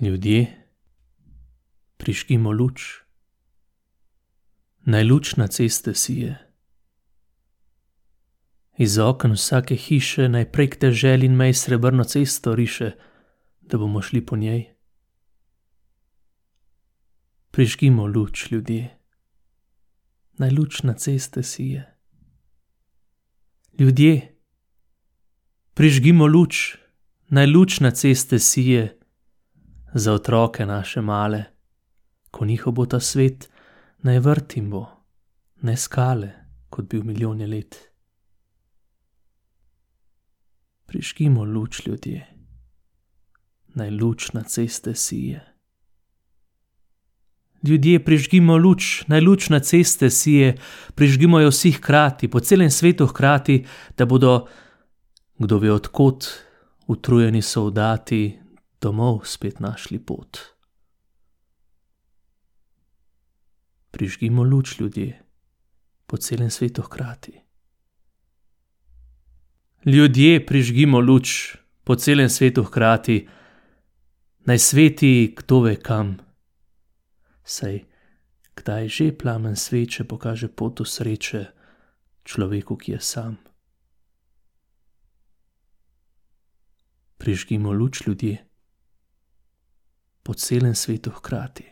Ljudje, prižgimo luč. Naj luč na ceste sije. Iz oken vsake hiše naj prek dežel in mej srebrno cesto riše, da bomo šli po njej. Prižgimo luč, ljudje. Naj luč na ceste sije. Ljudje, prižgimo luč, naj luč na ceste sije. Za otroke naše male, ko njihov bo ta svet, naj vrt jim bo, ne skale, kot bil milijone let. Prižgimo luč, ljudje. Naj luč na ceste sije. Ljudje, prižgimo luč, naj luč na ceste sije. Prižgimo jo vsi hkrati, po celem svetu hkrati, da bodo, kdo ve od kod, utrujeni soldati domov spet našli pot. Prižgimo luč, ljudje, po celem svetu hkrati. Ljudje, prižgimo luč, po celem svetu hkrati. Naj sveti kdo ve kam. Saj kdaj že plamen sveče pokaže pot do sreče človeku, ki je sam. Prižgimo luč, ljudje, po celem svetu hkrati.